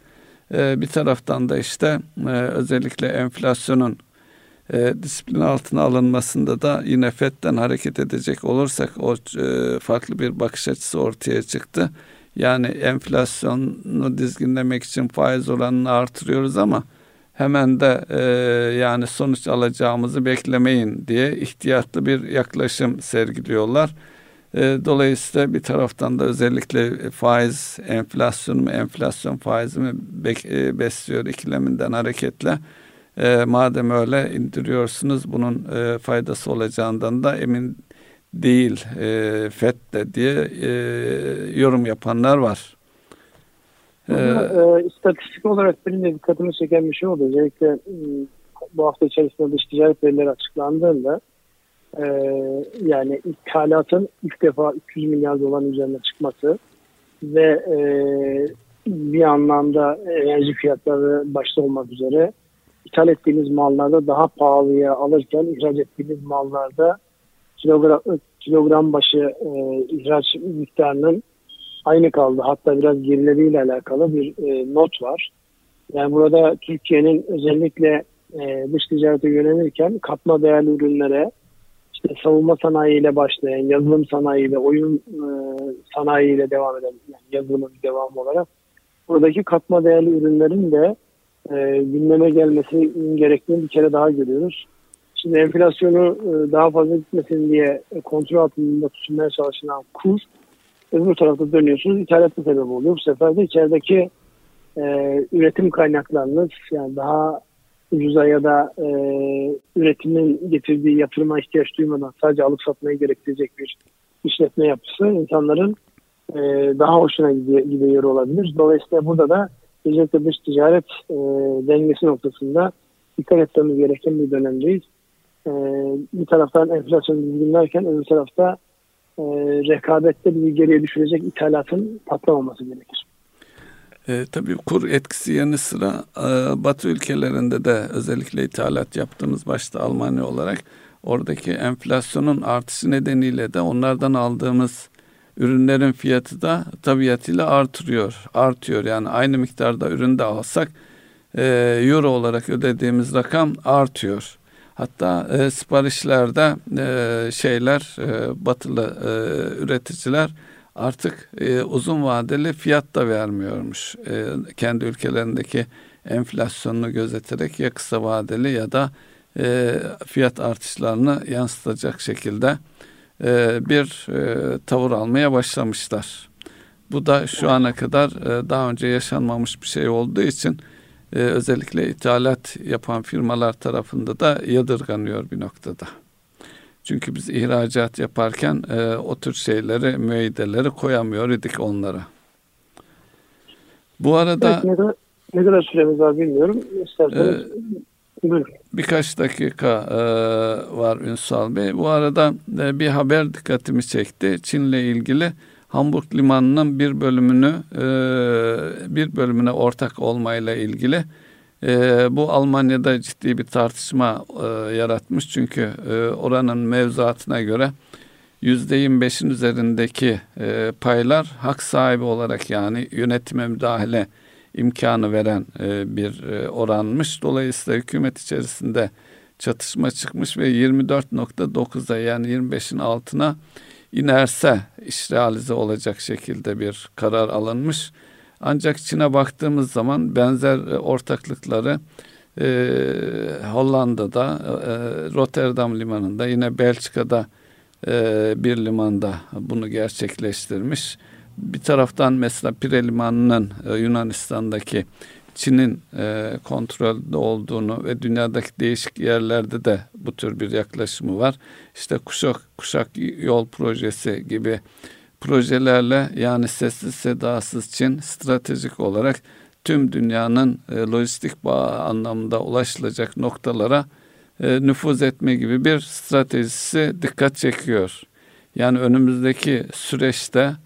E, bir taraftan da işte e, özellikle enflasyonun e, disiplin altına alınmasında da yine FED'den hareket edecek olursak o e, farklı bir bakış açısı ortaya çıktı. Yani enflasyonu dizginlemek için faiz oranını artırıyoruz ama hemen de e, yani sonuç alacağımızı beklemeyin diye ihtiyatlı bir yaklaşım sergiliyorlar. E, dolayısıyla bir taraftan da özellikle faiz enflasyon mu enflasyon faizi mi be, e, besliyor ikileminden hareketle e, madem öyle indiriyorsunuz bunun e, faydası olacağından da emin değil e, FED de diye e, yorum yapanlar var. Burada, e, istatistik olarak benim de dikkatimi çeken bir şey oldu. Özellikle e, bu hafta içerisinde dış ticaret verileri açıklandığında e, yani ithalatın ilk defa 200 milyar doların üzerine çıkması ve e, bir anlamda enerji fiyatları başta olmak üzere ithal ettiğimiz mallarda daha pahalıya alırken ihraç ettiğimiz mallarda kilogram, kilogram başı e, ihraç miktarının aynı kaldı. Hatta biraz gerileriyle alakalı bir e, not var. Yani burada Türkiye'nin özellikle e, dış ticarete yönelirken katma değerli ürünlere işte savunma sanayiyle başlayan, yazılım sanayiyle, oyun e, sanayiyle devam eden, yani yazılımın devamı olarak buradaki katma değerli ürünlerin de e, gündeme gelmesi gerektiğini bir kere daha görüyoruz. Şimdi enflasyonu e, daha fazla gitmesin diye kontrol altında tutulmaya çalışılan kur Öbür tarafta dönüyorsunuz ithalatı sebep oluyor. Bu sefer de içerideki e, üretim kaynaklarınız yani daha ucuza ya da e, üretimin getirdiği yatırıma ihtiyaç duymadan sadece alıp satmayı gerektirecek bir işletme yapısı insanların e, daha hoşuna gidiyor olabilir. Dolayısıyla burada da özellikle dış ticaret e, dengesi noktasında dikkat etmemiz gereken bir dönemdeyiz. E, bir taraftan enflasyon düzgünlerken öbür tarafta e, rekabette bizi geriye düşürecek ithalatın patlamaması gerekir. E, tabii kur etkisi yanı sıra e, Batı ülkelerinde de özellikle ithalat yaptığımız başta Almanya olarak oradaki enflasyonun artışı nedeniyle de onlardan aldığımız ürünlerin fiyatı da tabiatıyla artırıyor, artıyor. Yani aynı miktarda ürün de alsak e, euro olarak ödediğimiz rakam artıyor. Hatta e, siparişlerde e, şeyler e, batılı e, üreticiler artık e, uzun vadeli fiyat da vermiyormuş. E, kendi ülkelerindeki enflasyonunu gözeterek ya kısa vadeli ya da e, fiyat artışlarını yansıtacak şekilde e, bir e, tavır almaya başlamışlar. Bu da şu ana kadar e, daha önce yaşanmamış bir şey olduğu için e, özellikle ithalat yapan firmalar tarafında da yadırganıyor bir noktada. Çünkü biz ihracat yaparken e, o tür şeyleri, müeyyideleri koyamıyor idik onlara. Bu arada evet, Ne kadar süremiz var bilmiyorum. İsterseniz ee, Birkaç dakika e, var Ünsal Bey. Bu arada e, bir haber dikkatimi çekti. Çin'le ilgili Hamburg limanının bir bölümünü e, bir bölümüne ortak olmayla ilgili e, bu Almanya'da ciddi bir tartışma e, yaratmış. Çünkü e, oranın mevzuatına göre yüzde 25'in üzerindeki e, paylar hak sahibi olarak yani yönetime müdahale imkanı veren e, bir e, oranmış. Dolayısıyla hükümet içerisinde çatışma çıkmış ve 24.9'a yani 25'in altına inerse işrealize olacak şekilde bir karar alınmış. Ancak Çin'e baktığımız zaman benzer e, ortaklıkları e, Hollanda'da, e, Rotterdam limanında, yine Belçika'da e, bir limanda bunu gerçekleştirmiş. Bir taraftan mesela Pire Limanı'nın e, Yunanistan'daki Çin'in e, kontrolde olduğunu ve dünyadaki değişik yerlerde de bu tür bir yaklaşımı var. İşte kuşak kuşak yol projesi gibi projelerle yani sessiz sedasız Çin stratejik olarak tüm dünyanın e, lojistik bağ anlamında ulaşılacak noktalara e, nüfuz etme gibi bir stratejisi dikkat çekiyor. Yani önümüzdeki süreçte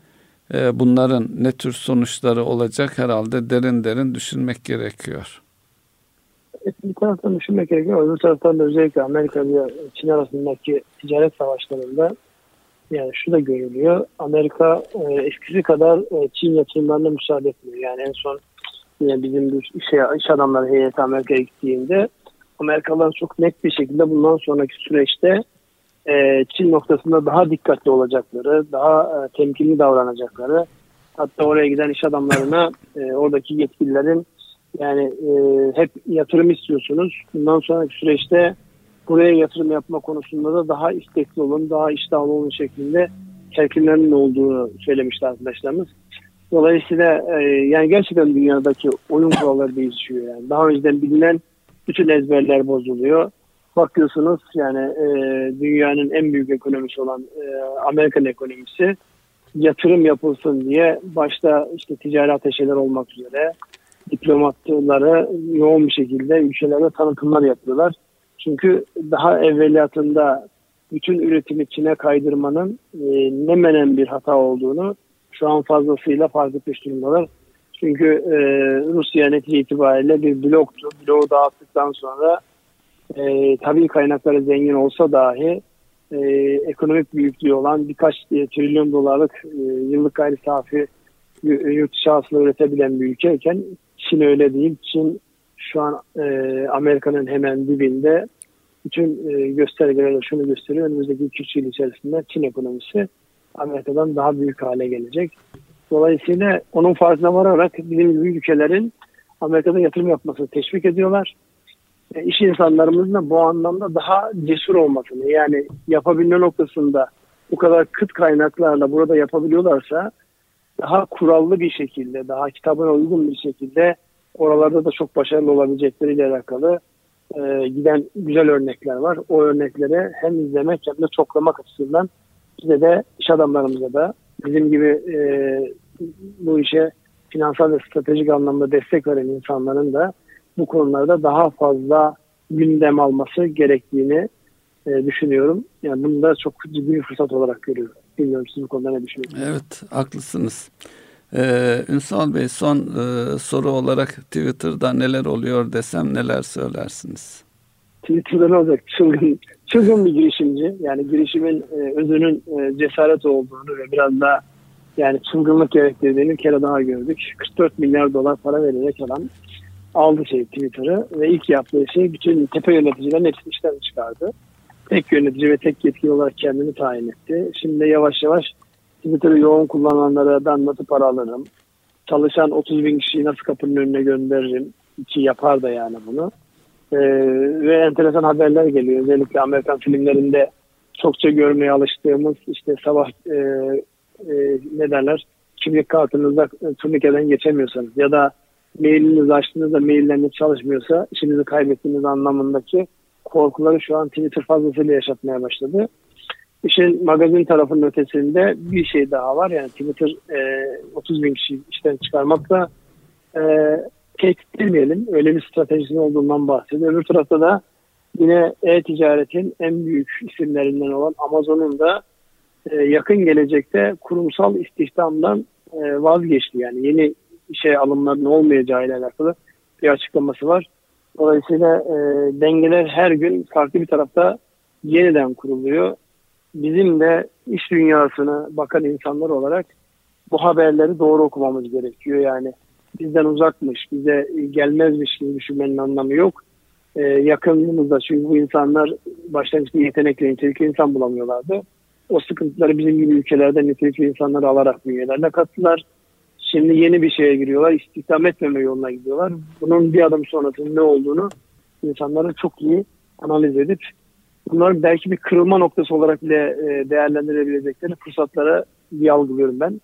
bunların ne tür sonuçları olacak herhalde derin derin düşünmek gerekiyor. Bir taraftan düşünmek gerekiyor. Öbür taraftan da özellikle Amerika ve Çin arasındaki ticaret savaşlarında yani şu da görülüyor. Amerika e, eskisi kadar e, Çin yatırımlarına müsaade etmiyor. Yani en son yine bizim bir şey, iş adamları heyeti Amerika'ya gittiğinde Amerikalılar çok net bir şekilde bundan sonraki süreçte e, Çin noktasında daha dikkatli olacakları, daha e, temkinli davranacakları, hatta oraya giden iş adamlarına e, oradaki yetkililerin yani e, hep yatırım istiyorsunuz. Bundan sonraki süreçte buraya yatırım yapma konusunda da daha istekli olun, daha iştahlı olun şeklinde telkinlerinin olduğunu söylemişti arkadaşlarımız. Dolayısıyla e, yani gerçekten dünyadaki oyun kuralları değişiyor. Yani daha önceden bilinen bütün ezberler bozuluyor. Bakıyorsunuz yani e, dünyanın en büyük ekonomisi olan e, Amerikan ekonomisi yatırım yapılsın diye başta işte ticari ateşeler olmak üzere diplomatları yoğun bir şekilde ülkelerde tanıtımlar yapıyorlar. Çünkü daha evveliyatında bütün üretimi Çin'e kaydırmanın e, ne menen bir hata olduğunu şu an fazlasıyla fark etmiş durumdalar. Çünkü e, Rusya netice itibariyle bir bloktu. Bloğu dağıttıktan sonra e, tabii kaynakları zengin olsa dahi e, ekonomik büyüklüğü olan birkaç e, trilyon dolarlık e, yıllık gayri safi yurt dışı üretebilen bir ülkeyken Çin öyle değil. Çin şu an e, Amerika'nın hemen dibinde bütün e, göstergeler şunu gösteriyor. Önümüzdeki 2-3 yıl içerisinde Çin ekonomisi Amerika'dan daha büyük hale gelecek. Dolayısıyla onun farkına vararak bizim gibi ülkelerin Amerika'da yatırım yapmasını teşvik ediyorlar. E, iş insanlarımızın da bu anlamda daha cesur olmasını yani yapabilme noktasında bu kadar kıt kaynaklarla burada yapabiliyorlarsa daha kurallı bir şekilde, daha kitabına uygun bir şekilde oralarda da çok başarılı olabilecekleriyle alakalı e, giden güzel örnekler var. O örneklere hem izlemek hem de çoklamak açısından bize de iş adamlarımıza da bizim gibi e, bu işe finansal ve stratejik anlamda destek veren insanların da bu konularda daha fazla gündem alması gerektiğini e, düşünüyorum. Yani bunu da çok ciddi bir fırsat olarak görüyorum. Bilmiyorum siz bu konuda ne düşünüyorsunuz? Evet, haklısınız. Ee, Ünsal Bey son e, soru olarak Twitter'da neler oluyor desem neler söylersiniz? Twitter'da ne olacak? Çılgın, çılgın bir girişimci. Yani girişimin e, özünün e, cesaret olduğunu ve biraz da yani çılgınlık gerektirdiğini bir kere daha gördük. 44 milyar dolar para vererek alan aldı şey Twitter'ı ve ilk yaptığı şey bütün tepe yöneticilerin hepsini işten çıkardı. Tek yönetici ve tek yetkili olarak kendini tayin etti. Şimdi yavaş yavaş Twitter'ı yoğun kullananlara ben nasıl para alırım? Çalışan 30 bin kişiyi nasıl kapının önüne gönderirim? Ki yapar da yani bunu. Ee, ve enteresan haberler geliyor. Özellikle Amerikan filmlerinde çokça görmeye alıştığımız işte sabah e, e, ne derler kimlik kartınızda turnikeden geçemiyorsanız ya da mailinizi açtığınızda mailleriniz çalışmıyorsa işinizi kaybettiğiniz anlamındaki korkuları şu an Twitter fazlasıyla yaşatmaya başladı. İşin magazin tarafının ötesinde bir şey daha var. Yani Twitter e, 30 bin kişi işten çıkarmakla e, tehdit etmeyelim. Öyle bir stratejisinin olduğundan bahsediyor. Öbür tarafta da yine e-ticaretin en büyük isimlerinden olan Amazon'un da e, yakın gelecekte kurumsal istihdamdan e, vazgeçti. Yani yeni işe alımların olmayacağı ile alakalı bir açıklaması var. Dolayısıyla e, dengeler her gün farklı bir tarafta yeniden kuruluyor. Bizim de iş dünyasına bakan insanlar olarak bu haberleri doğru okumamız gerekiyor. Yani bizden uzakmış, bize gelmezmiş gibi düşünmenin anlamı yok. Ee, yakınımızda çünkü bu insanlar başlangıçta yetenekli, nitelikli insan bulamıyorlardı. O sıkıntıları bizim gibi ülkelerde nitelikli insanları alarak bünyelerine kattılar. Şimdi yeni bir şeye giriyorlar, istihdam etmeme yoluna gidiyorlar. Bunun bir adım sonrasında ne olduğunu insanların çok iyi analiz edip bunlar belki bir kırılma noktası olarak bile e, değerlendirebilecekleri fırsatlara bir algılıyorum ben.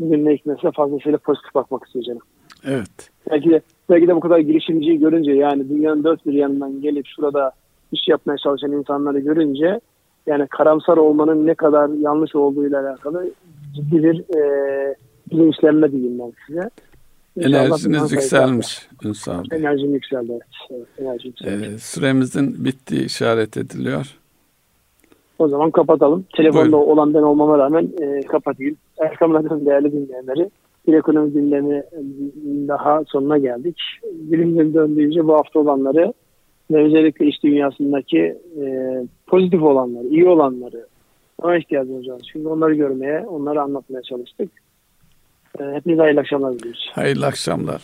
Bugün ne hikmetse fazlasıyla pozitif bakmak istiyor Evet. Belki de, belki de bu kadar girişimciyi görünce yani dünyanın dört bir yanından gelip şurada iş yapmaya çalışan insanları görünce yani karamsar olmanın ne kadar yanlış olduğuyla alakalı ciddi bir e, bilinçlenme diyeyim ben size. Enerjiniz yükselmiş Ünsal Bey. Enerjim yükseldi. Evet, enerjim yükseldi. Ee, süremizin bittiği işaret ediliyor. O zaman kapatalım. Telefonda Buyurun. olan ben olmama rağmen e, kapatayım. Erkam Radyo'nun değerli dinleyenleri bir ekonomi gündemi daha sonuna geldik. Bilimden döndüğünce bu hafta olanları ve özellikle iş dünyasındaki e, pozitif olanları, iyi olanları ona ihtiyacımız var. Şimdi onları görmeye, onları anlatmaya çalıştık. Hepinize hayırlı akşamlar diliyoruz. Hayırlı akşamlar.